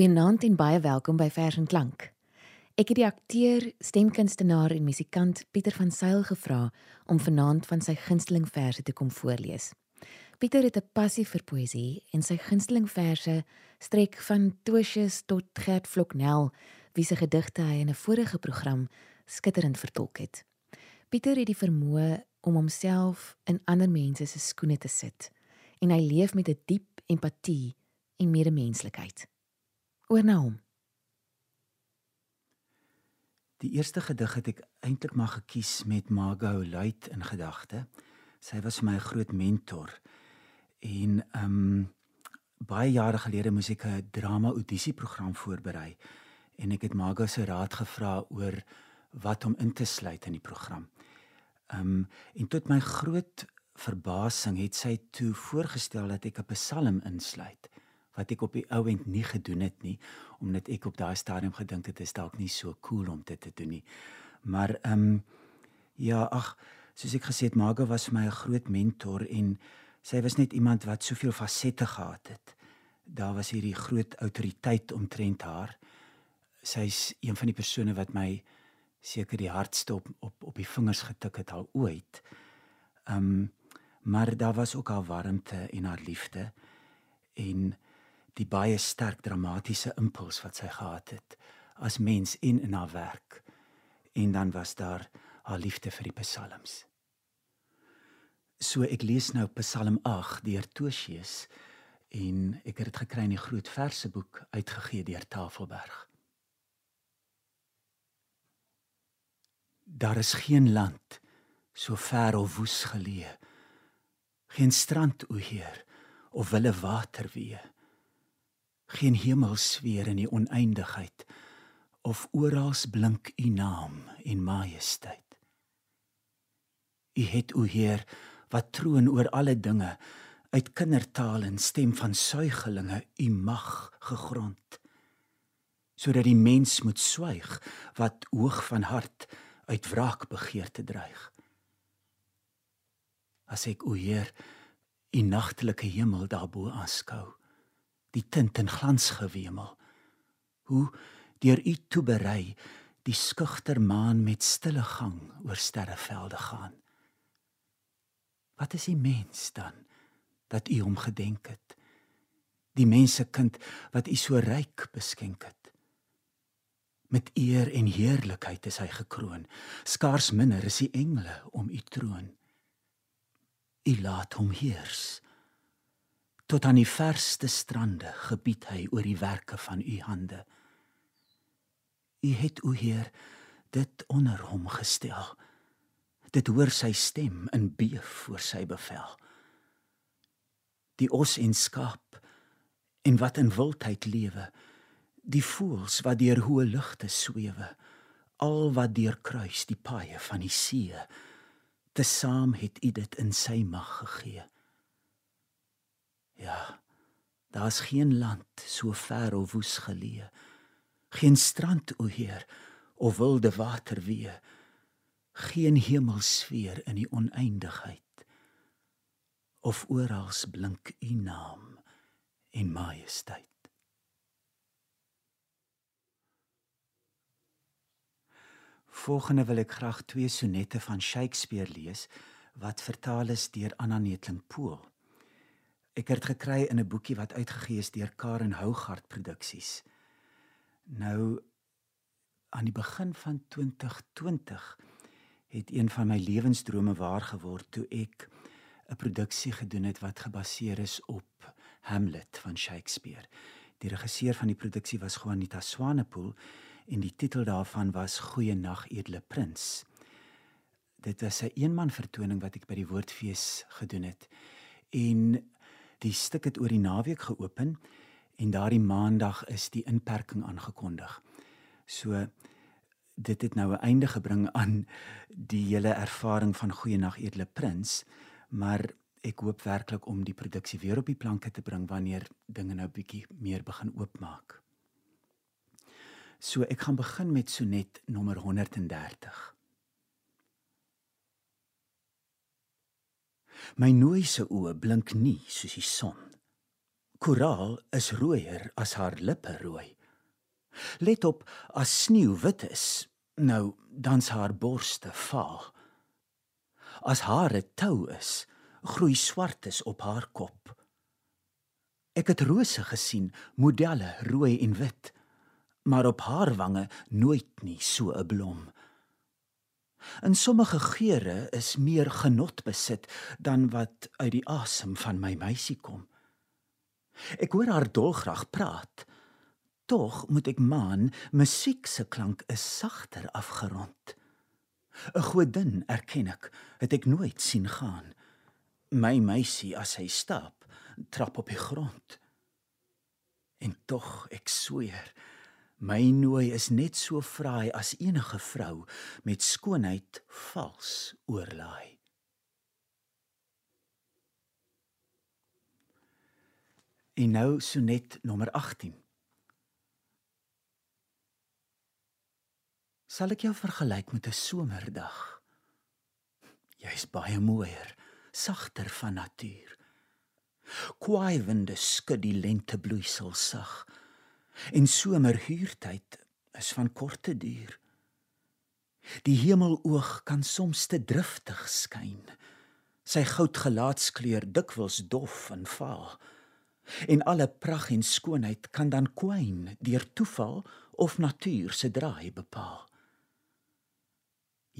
Goeienaand en baie welkom by Vers en Klank. Ek het die akteur, stemkunstenaar en musikant Pieter van Sail gevra om vanaand van sy gunsteling verse te kom voorlees. Pieter het 'n passie vir poësie en sy gunsteling verse strek van Tosius tot Gert Floknel, wie se gedigte hy in 'n vorige program skitterend vertolk het. Pieter het die vermoë om homself in ander mense se skoene te sit en hy leef met 'n die diep empatie en medemenslikheid oor na hom. Die eerste gedig het ek eintlik maar gekies met Margot Luit in gedagte. Sy was vir my 'n groot mentor. En ehm um, baie jare gelede moes ek 'n drama audisie program voorberei en ek het Margot se raad gevra oor wat om in te sluit in die program. Ehm um, en tot my groot verbasing het sy toe voorgestel dat ek 'n psalm insluit wat ek op die ou end nie gedoen het nie omdat ek op daai stadium gedink het dit is dalk nie so cool om dit te doen nie. Maar ehm um, ja, ag, soos ek gesê het, Marga was vir my 'n groot mentor en sy was net iemand wat soveel fasette gehad het. Daar was hierdie groot autoriteit omtrent haar. Sy's een van die persone wat my seker die hardste op op op die vingers getik het al ooit. Ehm um, maar daar was ook haar warmte en haar liefde en die baie sterk dramatiese impuls wat sy gehad het as mens en in haar werk. En dan was daar haar liefde vir die psalms. So ek lees nou Psalm 8 deur Tosius en ek het dit gekry in die groot verseboek uitgegee deur Tafelberg. Daar is geen land so ver of woes geleë. Geen strand o Heer of wille water weë geen hemelsfeer in die oneindigheid of oral blink u naam en majesteit. U het o heer wat troon oor alle dinge uit kindertaal en stem van suigelinge u mag gegrond sodat die mens moet swyg wat oog van hart uit wraak begeerte dreig. As ek o heer u nagtelike hemel daarbo aanskou die tint en glans gewemel. Hoe deur u toe berei die skugter maan met stille gang oor sterrevelde gaan. Wat is die mens dan dat u hom gedenk het? Die mensekind wat u so ryk beskenk het. Met eer en heerlikheid is hy gekroon. Skaars minder is die engele om u troon. U laat hom heers tot aan die verste strande gebied hy oor die werke van u hande. U het o Heer dit onder hom gestel. Dit hoor sy stem in beef voor sy bevel. Die os en skaap en wat in wildheid lewe, die voëls wat deur hoë lugte swewe, al wat deur kruis die paaie van die see, tesaam het u dit in sy mag gegee ja. Daar's geen land so ver of woes geleë. Geen strand o Heer of wilde waterweë. Geen hemelsfeer in die oneindigheid. Of oral blink u naam en majesteit. Volgende wil ek graag twee sonette van Shakespeare lees wat vertaal is deur Anna Netling Pool. Ek het gekry in 'n boekie wat uitgegee is deur Karen Hougaard Produksies. Nou aan die begin van 2020 het een van my lewensdrome waar geword toe ek 'n produksie gedoen het wat gebaseer is op Hamlet van Shakespeare. Die regisseur van die produksie was Juanita Swanepoel en die titel daarvan was Goeie nag edele prins. Dit was 'n een eenman vertoning wat ek by die Woordfees gedoen het. En die stuk het oor die naweek geopen en daardie maandag is die inperking aangekondig. So dit het nou 'n einde gebring aan die hele ervaring van Goeienaand Edele Prins, maar ek hoop werklik om die produksie weer op die planke te bring wanneer dinge nou bietjie meer begin oopmaak. So ek gaan begin met sonnet nommer 130. My nooi se oë blink nie soos die son. Koraal is rooier as haar lippe rooi. Let op as sneeu wit is, nou dan's haar borste vaal. As hare tou is, groei swartes op haar kop. Ek het rose gesien, modelle rooi en wit, maar op haar wange nooit nie so 'n blom. In sommige geure is meer genot besit dan wat uit die asem van my meisie kom. Ek hoor haar dolgraag praat. Tog moet ek maan, musiek se klank is sagter afgerond. 'n Godin erken ek, het ek nooit sien gaan. My meisie as hy stap, trap op die grond. En tog ek sweer, my nooi is net so fraai as enige vrou met skoonheid vals oorlaai. En nou sonnet nommer 18. Sal ek jou vergelyk met 'n somerdag? Jy's baie mooier, sagter van natuur. Kwaai winde skud die lentebloeisel sag. En somerhuurtyd is van korte duur. Die hemeloog kan soms te driftig skyn. Sy goudgelaatskleur dikwels dof en vaal. En alle pragt en skoonheid kan dan kwyn deur toeval of natuur se draai bepaal.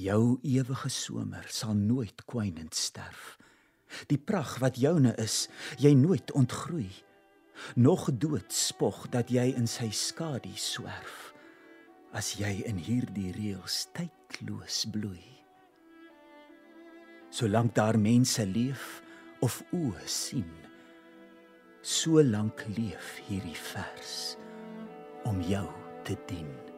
Jou ewige somer sal nooit kwynend sterf. Die pragt wat joune is, jy nooit ontgroei. Nog dood spog dat jy in sy skadu swerf. As jy in hierdie reëls tydloos bloei. Solank daar mense leef of oë sien, so lank leef hierdie vers om jou te dien.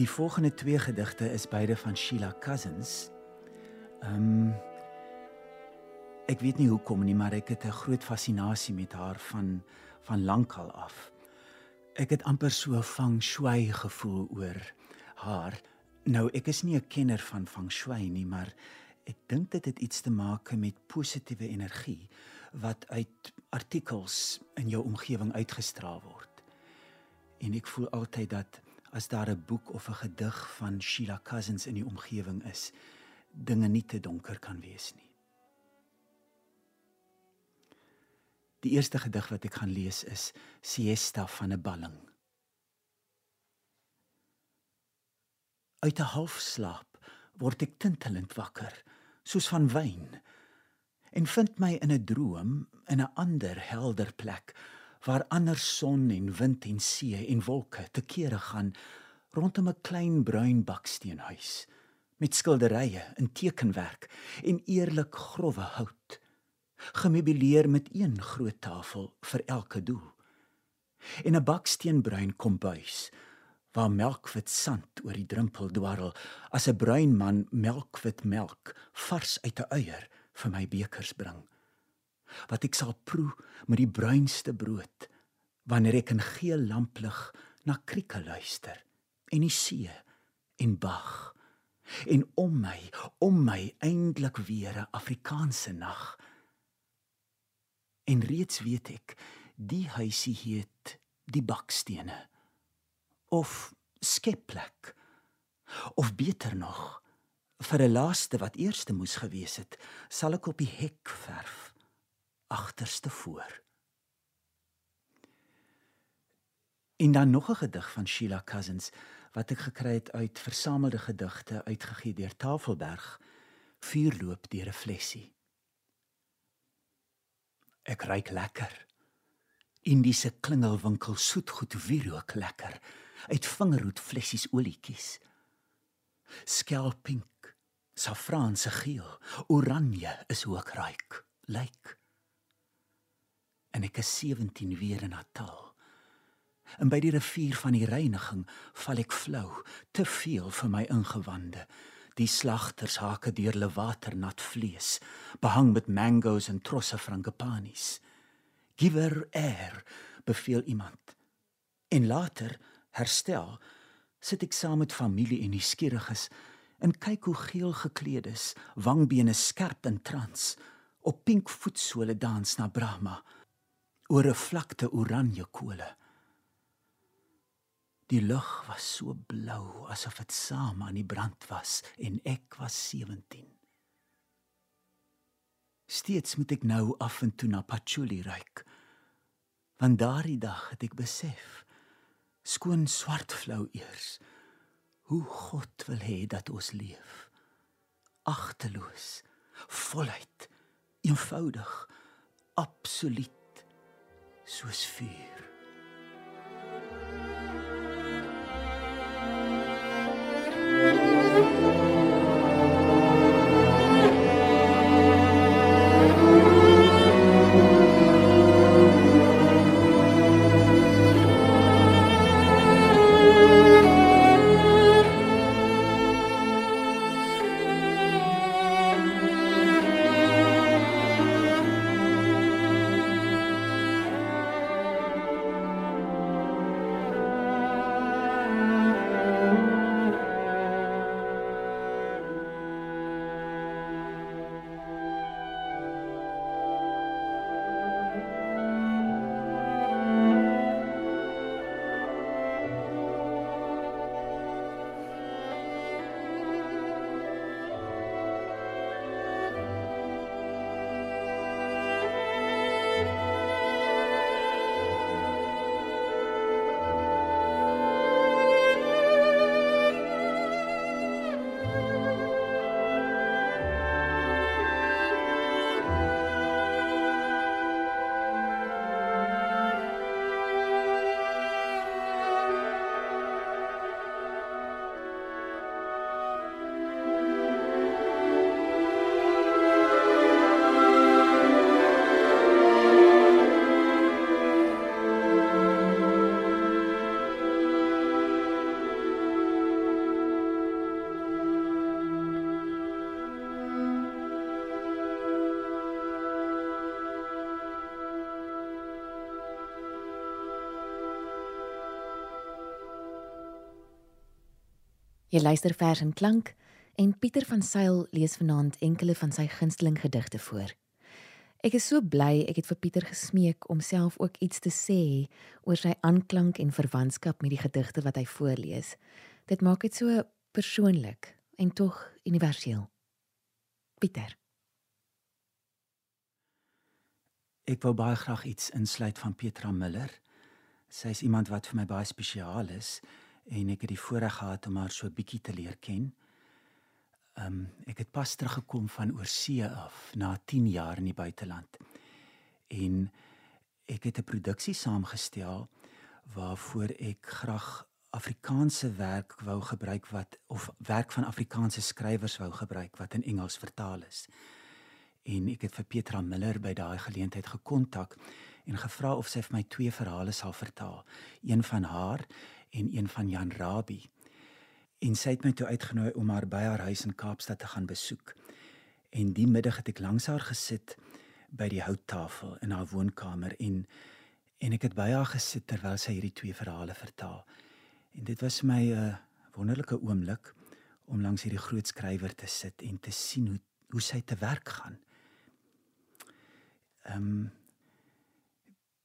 Die volgende twee gedigte is beide van Sheila Cousins. Ehm um, ek weet nie hoekom nie, maar ek het 'n groot fascinasie met haar van van lankal af. Ek het amper so feng shui gevoel oor haar. Nou ek is nie 'n kenner van feng shui nie, maar ek dink dit het iets te maak met positiewe energie wat uit artikels in jou omgewing uitgestraal word. En ek voel altyd dat as daar 'n boek of 'n gedig van Sheila Cousins in die omgewing is, dinge nie te donker kan wees nie. Die eerste gedig wat ek gaan lees is Siesta van 'n balling. Uit 'n halfslaap word ek tintelend wakker, soos van wyn, en vind my in 'n droom in 'n ander helder plek waar ander son en wind en see en wolke te kere gaan rondom 'n klein bruin baksteenhuis met skilderye in tekenwerk en eerlik grouwe hout gemeubileer met een groot tafel vir elke doel en 'n baksteenbruin kombuis waar melkwit sand oor die drempel dwarrel as 'n bruin man melkwit melk vars uit 'n eier vir my bekers bring wat ek sal proe met die bruinste brood wanneer ek in geel lamplig na krieke luister en die see en bag. En om my om my eintlik weer 'n Afrikaanse nag. En reeds weet ek die huisie heet die bakstene. Of skepplek. Of beter nog vir 'n laaste wat eerste moes gewees het sal ek op die hek verf agterste voor. En dan nog 'n gedig van Sheila Cousins wat ek gekry het uit versamelde gedigte uitgegee deur Tafelberg, Vuurloop deur 'n flessie. Ek ruik lekker. Indiese klingelwinkel soetgoed wierook lekker uit vingerhoed flessies olietjies. Skelpink, safraanse geel, oranje is ek ruik. Lyk. Like en ek is 17 weer in Natal. En by die rivier van die reiniging val ek flou, te veel vir my ingewande. Die slagters hake deur le waternat vlees, behang met mangoes en trosse frangipanis. Give her air, beveel iemand. En later, herstel, sit ek saam met familie en nuuskieriges en kyk hoe geel gekleedes, wangbene skerp in trans, op pink voetsole dans na Brahma oor 'n vlakte oranje kole. Die lug was so blou asof dit saam aan die brand was en ek was 17. Steeds moet ek nou af en toe na patchouli ruik. Want daardie dag het ek besef skoon swart flou eers hoe God wil hê dat ons leef. Agteloos, voluit, eenvoudig, absoluut soos vuur. Jy luister vers en klank en Pieter van Sail lees vanaand enkele van sy gunsteling gedigte voor. Ek is so bly ek het vir Pieter gesmeek om self ook iets te sê oor sy aanklank en verwantskap met die gedigte wat hy voorlees. Dit maak dit so persoonlik en tog universeel. Pieter. Ek wou baie graag iets insluit van Petra Miller. Sy is iemand wat vir my baie spesiaal is en ek het die voorreg gehad om haar so bietjie te leer ken. Ehm um, ek het pas teruggekom van oorsee af na 10 jaar in die buiteland. En ek het 'n produksie saamgestel waarvoor ek graag Afrikaanse werk wou gebruik wat of werk van Afrikaanse skrywers wou gebruik wat in Engels vertaal is en ek het vir Petra Miller by daai geleentheid gekontak en gevra of sy vir my twee verhale sal vertaal, een van haar en een van Jan Rabie. En sy het my toe uitgenooi om haar by haar huis in Kaapstad te gaan besoek. En die middag het ek langs haar gesit by die houttafel in haar woonkamer en en ek het by haar gesit terwyl sy hierdie twee verhale vertaal. En dit was my 'n uh, wonderlike oomblik om langs hierdie groot skrywer te sit en te sien hoe hoe sy te werk gaan. Ehm um,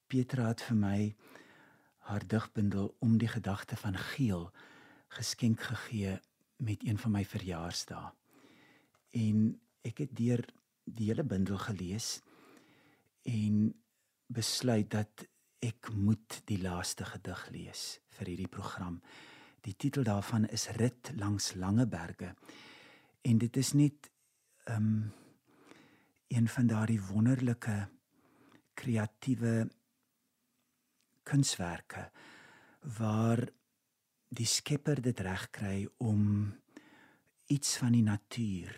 Petra het vir my haar digbundel om die gedagte van geel geskenk gegee met een van my verjaarsdae. En ek het deur die hele bundel gelees en besluit dat ek moet die laaste gedig lees vir hierdie program. Die titel daarvan is Rit langs lange berge. En dit is net ehm um, een van daardie wonderlike kreatiewe kunswerke waar die skepper dit reg kry om iets van die natuur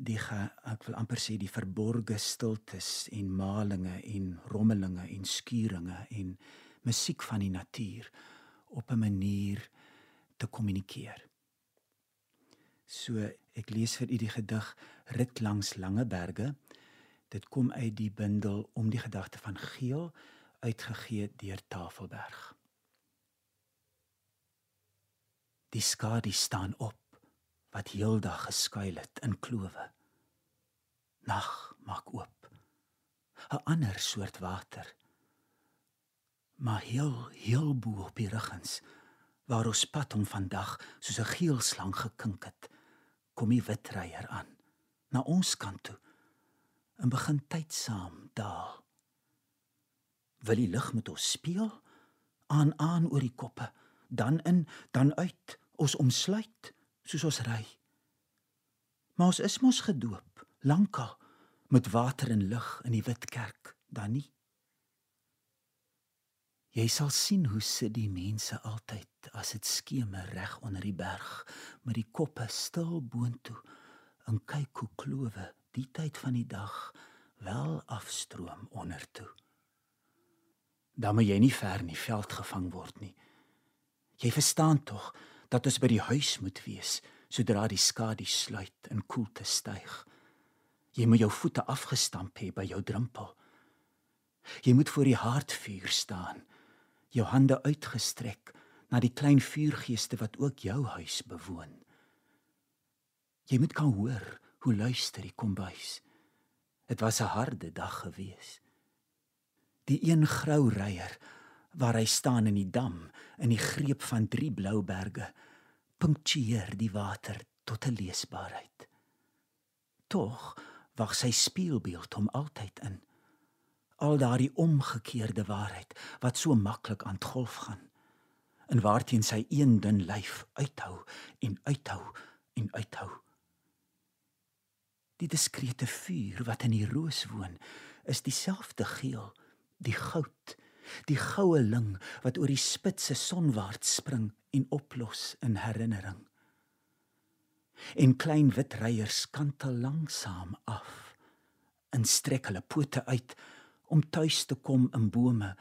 die ge, ek wil amper sê die verborgde stiltes en malinge en rommelinge en skuringe en musiek van die natuur op 'n manier te kommunikeer. So ek lees vir u die gedig Rit langs lange berge Dit kom uit die bundel om die gedagte van geel uitgegee deur Tafelberg. Die skadu staan op wat heeldag geskuil het in klowe. Nag maak oop. 'n ander soort water. Maar heel heel bo op die ruggens waar ons pad om vandag soos 'n geel slang gekink het, kom die witreier aan na ons kant toe en begin tyd saam daal. Wil die lig met ons speel? Aan aan oor die koppe, dan in, dan uit, ons omsluit soos ons ry. Maar ons is mos gedoop, lankal met water en lig in die wit kerk, dan nie. Jy sal sien hoe sit die mense altyd as dit skemer reg onder die berg met die koppe stil boontoe en kyk hoe klowe die tyd van die dag wel afstroom onder toe. Dan moet jy nie ver in die veld gevang word nie. Jy verstaan tog dat ons by die huis moet wees sodra die skadu sluit en koelte styg. Jy moet jou voete afgestamp hê by jou drempel. Jy moet voor die haardvuur staan, jou hande uitgestrek na die klein vuurgeeste wat ook jou huis bewoon. Jy moet kan hoor hoe luister die kombuis. Dit was 'n harde dag gewees. Die een grou reier waar hy staan in die dam in die greep van drie blou berge punktueer die water tot 'n leesbaarheid. Tog wag sy spieelbeeld hom altyd in. Al daardie omgekeerde waarheid wat so maklik aan golf gaan en waarteen sy een dun lyf uithou en uithou en uithou. Die diskrete vuur wat in die roos woon, is dieselfde geel, die goud, die goue ling wat oor die spitse sonwaarts spring en oplos in herinnering. En klein wit reiers kantel langsam af en strek hulle pote uit om tuis te kom in bome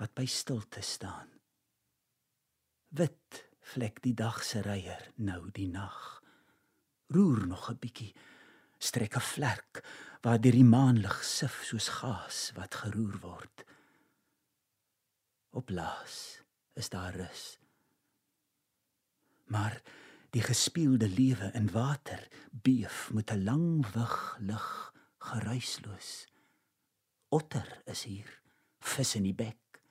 wat by stilte staan. Wit vlek die dag se reier nou die nag. Roer nog 'n bietjie strek 'n vlek waar die maanlig sif soos gas wat geroer word. Op laas is daar rus. Maar Die gespieelde lewe in water beef met 'n lang wig lig geruisloos. Otter is hier, vis in die bek.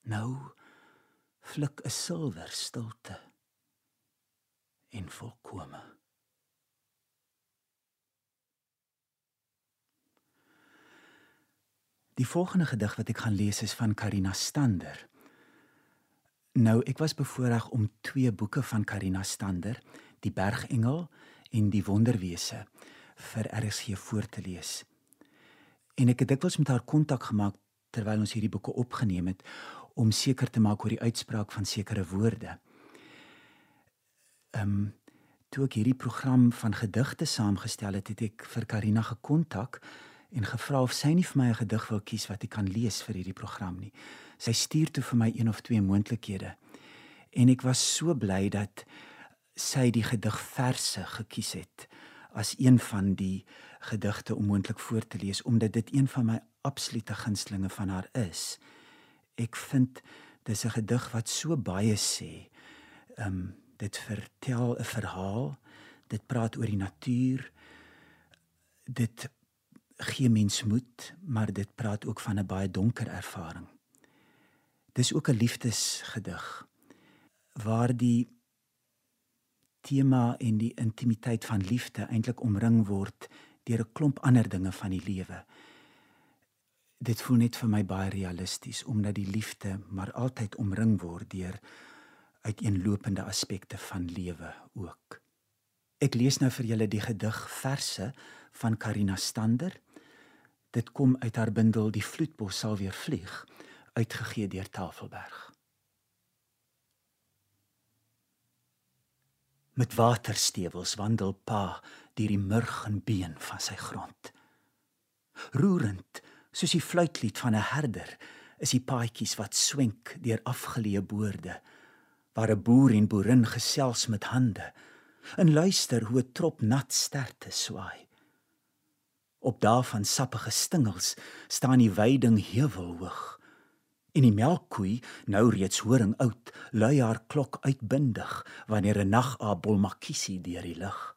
Nou flik 'n silwer stilte en volkome. Die volgende gedig wat ek gaan lees is van Karina Stander. Nou, ek was bevoorreg om twee boeke van Karina Stander, Die Bergengel en Die Wonderwese vir RSG voor te lees. En ek het dikwels met haar kontak gemaak terwyl ons hierdie boeke opgeneem het om seker te maak oor die uitspraak van sekere woorde. Ehm um, toe ek hierdie program van gedigte saamgestel het, het ek vir Karina gekontak en gevra of sy nie vir my 'n gedig wil kies wat ek kan lees vir hierdie program nie. Sy stuur toe vir my een of twee moontlikhede. En ek was so bly dat sy die gedig verse gekies het as een van die gedigte om moontlik voor te lees omdat dit een van my absolute gunstlinge van haar is. Ek vind dis 'n gedig wat so baie sê. Ehm um, dit vertel 'n verhaal. Dit praat oor die natuur. Dit gee mens moed, maar dit praat ook van 'n baie donker ervaring. Dis ook 'n liefdesgedig waar die tema en die intimiteit van liefde eintlik omring word deur 'n klomp ander dinge van die lewe. Dit voel net vir my baie realisties omdat die liefde maar altyd omring word deur uiteenlopende aspekte van lewe ook. Ek lees nou vir julle die gedig verse van Karina Stander Dit kom uit haar bundel Die vloedbos sal weer vlieg, uitgegee deur Tafelberg. Met waterstewels wandel pa deur die murg en been van sy grond. Roerend, soos die fluitlied van 'n herder, is die paadjies wat swenk deur afgeleë boorde waar 'n boer en boerin gesels met hande en luister hoe 'n trop nat sterte swaai. Op daarvan sappige stingels staan die weiding heuwelhoog. En die melkkoei, nou reeds horing oud, lui haar klok uitbindig wanneer 'n nagabol makiesie deur die lug.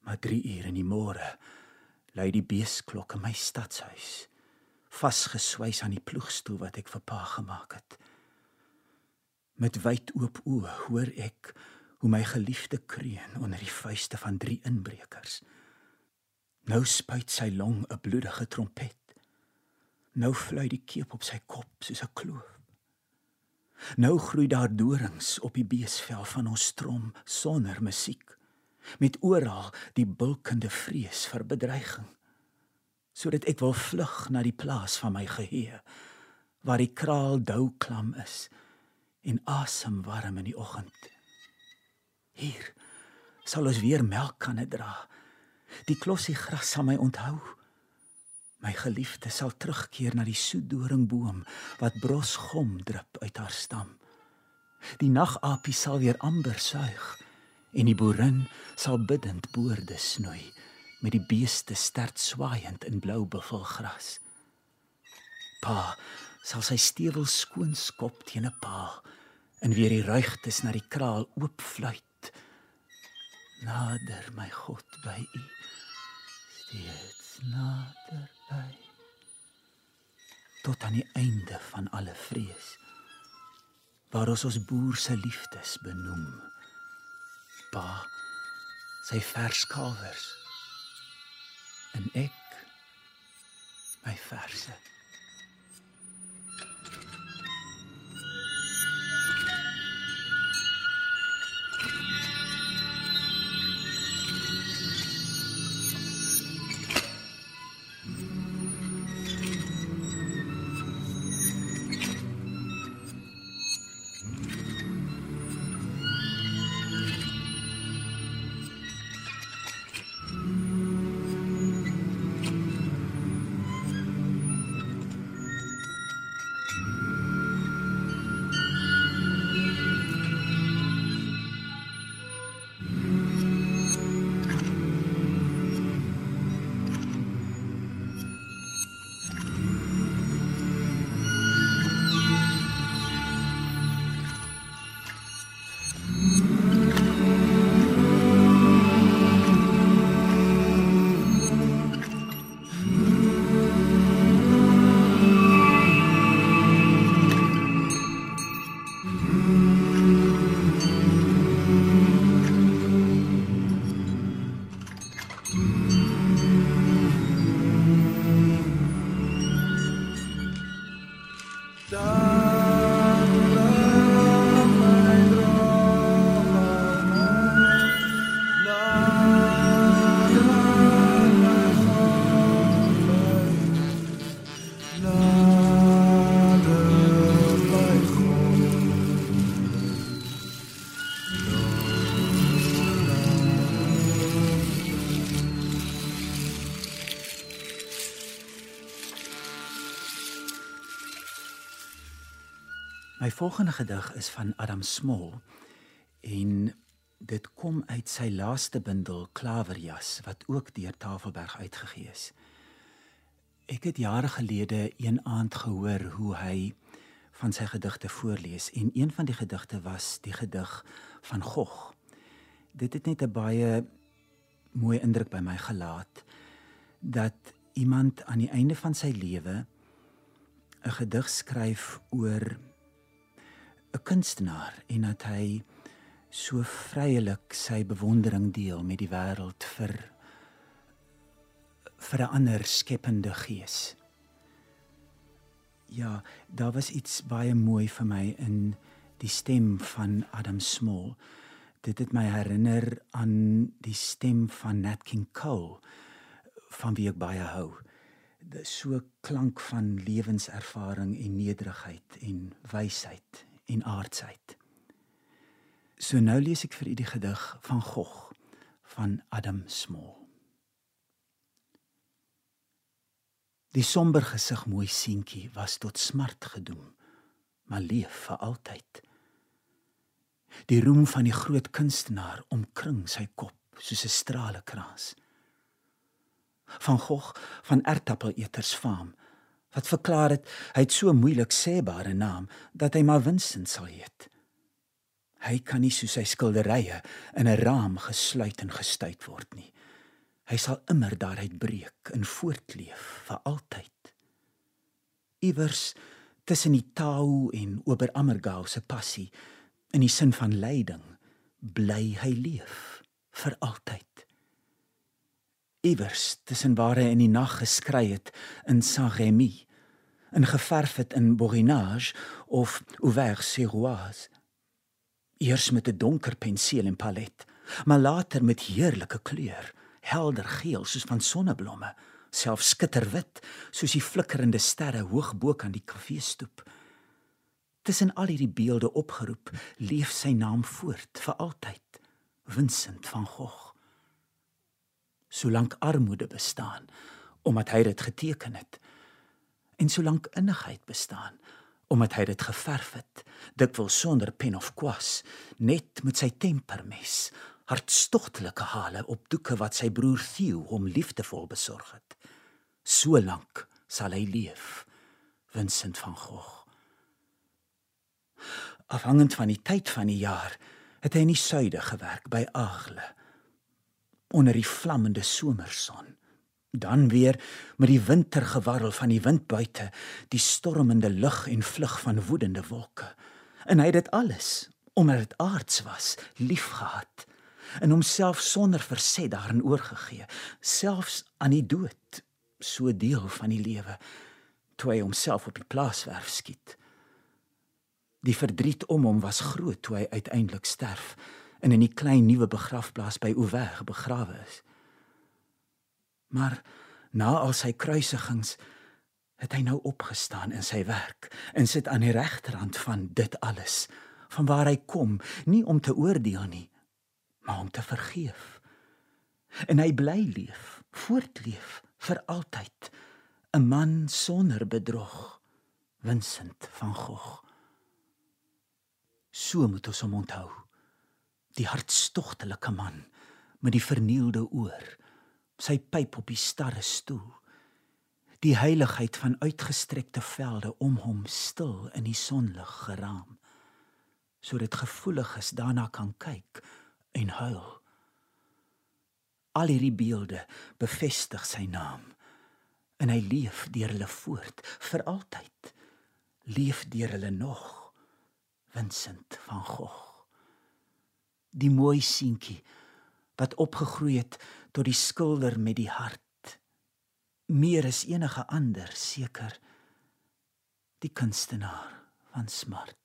Maar 3 uur in die môre lui die beesklok in my stadshuis, vasgeswys aan die ploegstoel wat ek vir pa gemaak het. Met wyd oop oë hoor ek hoe my geliefde kreun onder die vuiste van drie inbrekers. Nou spuit sy long 'n bloedige trompet. Nou fluit die keep op sy kop soos 'n kloof. Nou groei daar dorings op die beesvel van ons strom sonder musiek met oral die bulkende vrees vir bedreiging sodat ek wil vlug na die plaas van my geheue waar die kraal dou klam is en asem warm in die oggend Hier sal ons weer melk kan dra. Die klossie gras sal my onthou. My geliefde sal terugkeer na die soetdoringboom wat bros gom drup uit haar stam. Die nagapie sal weer amber suig en die boerin sal bidend boorde snoei met die beeste sterk swaaiend in blou buffelgras. Pa sal sy stewel skoon skop teen 'n paal en weer die ruigtes na die kraal oop fluit nader my God by u. Steeds nader by. Tot aan die einde van alle vrees waar ons ons boer se liefdes benoem. Pa sy verskalvers en ek my verse volgende gedig is van Adam Small en dit kom uit sy laaste bundel Klaverjas wat ook deur Tafelberg uitgegee is. Ek het jare gelede een aand gehoor hoe hy van sy gedigte voorlees en een van die gedigte was die gedig van Gogh. Dit het net 'n baie mooi indruk by my gelaat dat iemand aan die einde van sy lewe 'n gedig skryf oor 'n kunstenaar en dat hy so vryelik sy bewondering deel met die wêreld vir vir 'n ander skepende gees. Ja, daar was iets baie mooi vir my in die stem van Adam Small. Dit het my herinner aan die stem van Nat King Cole van wie ek baie hou. Dit so klank van lewenservaring en nederigheid en wysheid en aardsheid. So nou lees ek vir u die gedig van Gogh van Adam Small. Die somber gesig mooi seentjie was tot smart gedoem, maar leef vir altyd. Die roem van die groot kunstenaar omkring sy kop soos 'n stralekraas. Van Gogh van ertappeleters faam wat verklaar het hy het so moeilik sêbare naam dat hy maar Vincent sal heet. Hy kan nie soos sy skilderye in 'n raam gesluit en gestuit word nie. Hy sal immer daaruit breek en voortleef vir altyd. Iewers tussen die Tau en Oberammergau se passie in die sin van lyding bly hy leef vir altyd iewers tussen waar hy in die nag geskry het in Saint-Rémy en geverf het in Borinage of Auvers-sur-Oise eers met 'n donker penseel en palet maar later met heerlike kleur helder geel soos van sonneblomme selfs skitterwit soos die flikkerende sterre hoog bo kan die kafeestoep tussen al hierdie beelde opgeroep leef sy naam voort vir altyd Vincent van Gogh solank armoede bestaan omdat hy dit geteken het. En solank innigheid bestaan omdat hy dit geverf het dikwels sonder pen of kwas net met sy tempermes hartstogtelike hale op doeke wat sy broer Theo hom liefdevol besorg het. Solank sal hy leef Vincent van Gogh. Afhangend van die tyd van die jaar het hy in die suide gewerk by Agle onder die vlammende somerson. Dan weer met die wintergewarrel van die wind buite, die stormende lug en vlug van woedende wolke. En hy het dit alles omdat dit aards was, liefgehad en homself sonder verset daarin oorgegee, selfs aan die dood, so deel van die lewe, toe hy homself op die plaaswerf skiet. Die verdriet om hom was groot toe hy uiteindelik sterf en in die klein nuwe begrafplaas by Oeweg begrawe is. Maar na al sy kruisigings het hy nou opgestaan in sy werk en sit aan die regterhand van dit alles van waar hy kom nie om te oordeel nie maar om te vergeef. En hy bly leef voortleef vir altyd 'n man sonder bedrog Vincent van Gogh. So moet ons hom onthou die hartstogtelike man met die vernielde oor sy pyp op die starre stoel die heiligheid van uitgestrekte velde om hom stil in die sonlig geraam sodat gevoelig is daarna kan kyk en huil. Al hierdie beelde bevestig sy naam en hy leef deur hulle voort vir altyd leef deur hulle nog Vincent van Gogh die mooi seentjie wat opgegroei het tot die skilder met die hart meer as enige ander seker die kunstenaar van smart.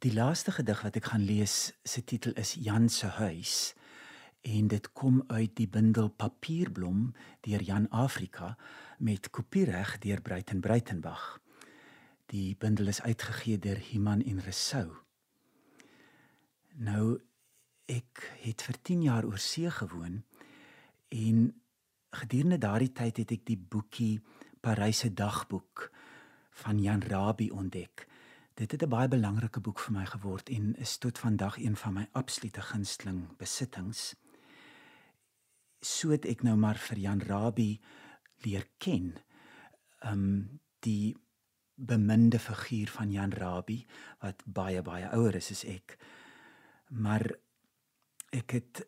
Die laaste gedig wat ek gaan lees, se titel is Jan se huis en dit kom uit die bundel Papierblom deur Jan Afrika met kopiereg deur Breiten Breitenberg. Die bundel is uitgegee deur Iman en Resou. Nou ek het vir 10 jaar oor see gewoon en gedurende daardie tyd het ek die boekie Paryse dagboek van Jan Rabie ontdek. Dit het 'n baie belangrike boek vir my geword en is tot vandag een van my absolute gunsteling besittings. So het ek nou maar vir Jan Rabie leer ken. Um die beminde figuur van Jan Rabie wat baie baie ouer is as ek. Maar ek het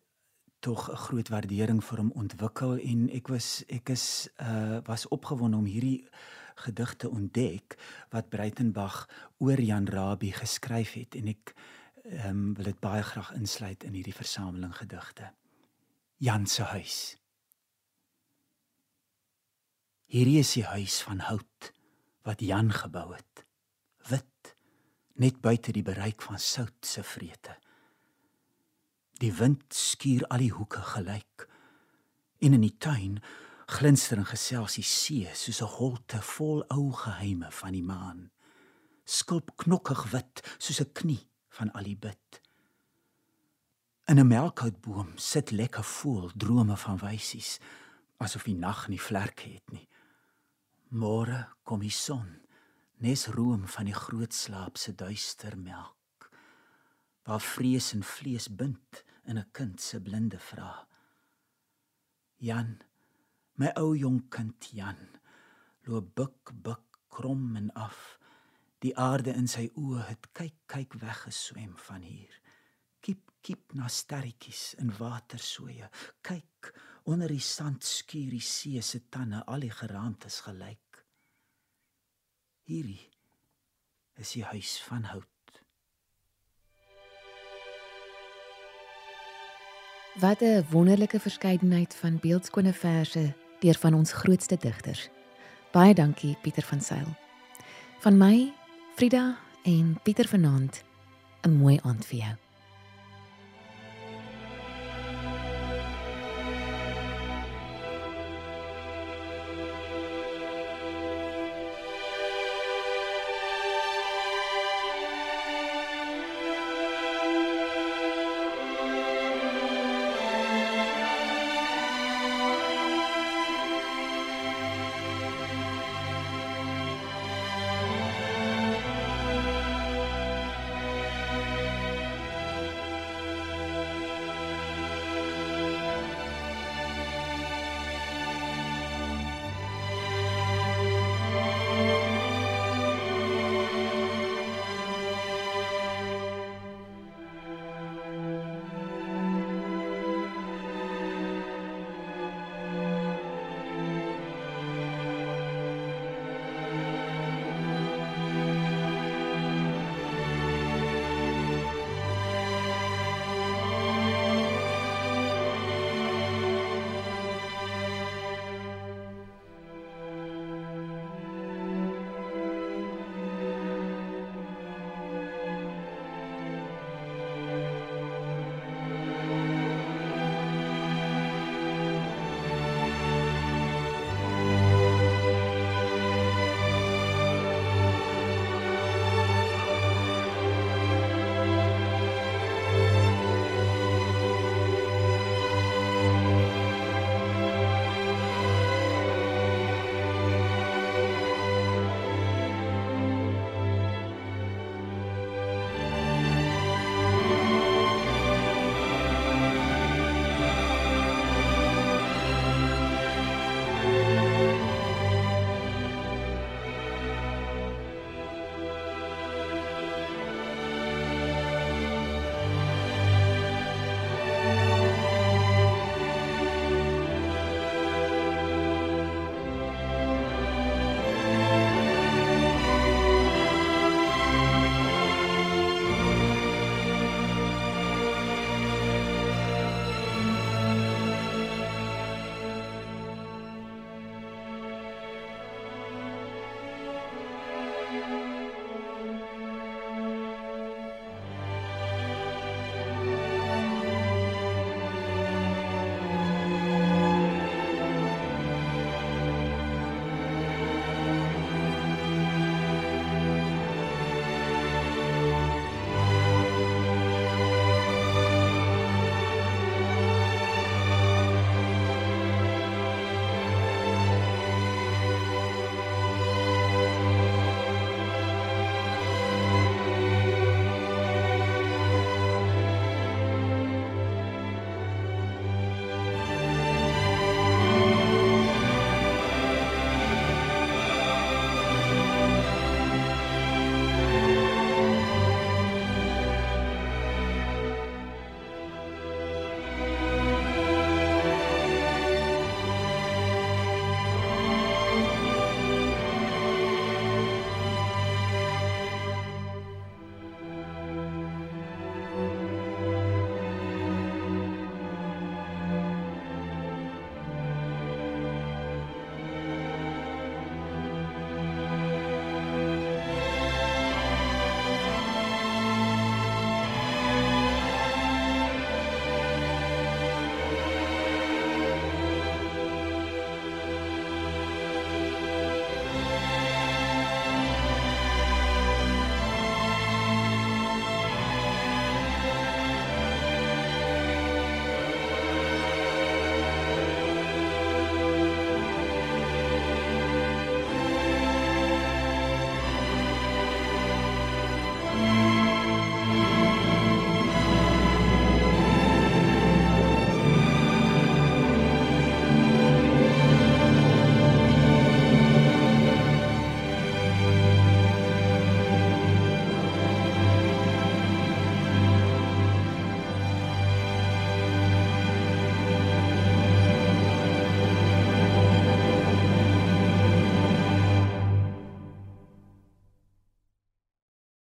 tog 'n groot waardering vir hom ontwikkel en ek was ek is uh was opgewonde om hierdie gedigte ontdek wat Breitenberg oor Jan Rabie geskryf het en ek ehm um, wil dit baie graag insluit in hierdie versameling gedigte. Jan se huis. Hierdie is die huis van hout wat Jan gebou het. Wit, net buite die bereik van sout se vrete. Die wind skuur al die hoeke gelyk. En in die tuin glinster en gesels die see soos 'n holte vol ou geheime van die maan. Skulp knokkig wit soos 'n knie van al die bid. In 'n melkhoutboom sit lekker voel drome van wysies asof die nag nie vlerke het nie. Môre kom die son, nes room van die groot slaap se duister melk. Waar vrees en vlees bind in 'n kind se blinde vraag. Jan My ou jong kind Jan loop buk buk krom en af. Die aarde in sy oë het kyk kyk weggeswem van hier. Kiep kiep na sterretjies in watersoeye. Kyk onder die sand skuur die see se tande al die geraamtes gelyk. Hierdie is die huis van hout. Wat 'n wonderlike verskeidenheid van beeldskone verse deur van ons grootste digters. Baie dankie Pieter van Sail. Van my, Frida en Pieter Vanaand 'n mooi aand vir jou.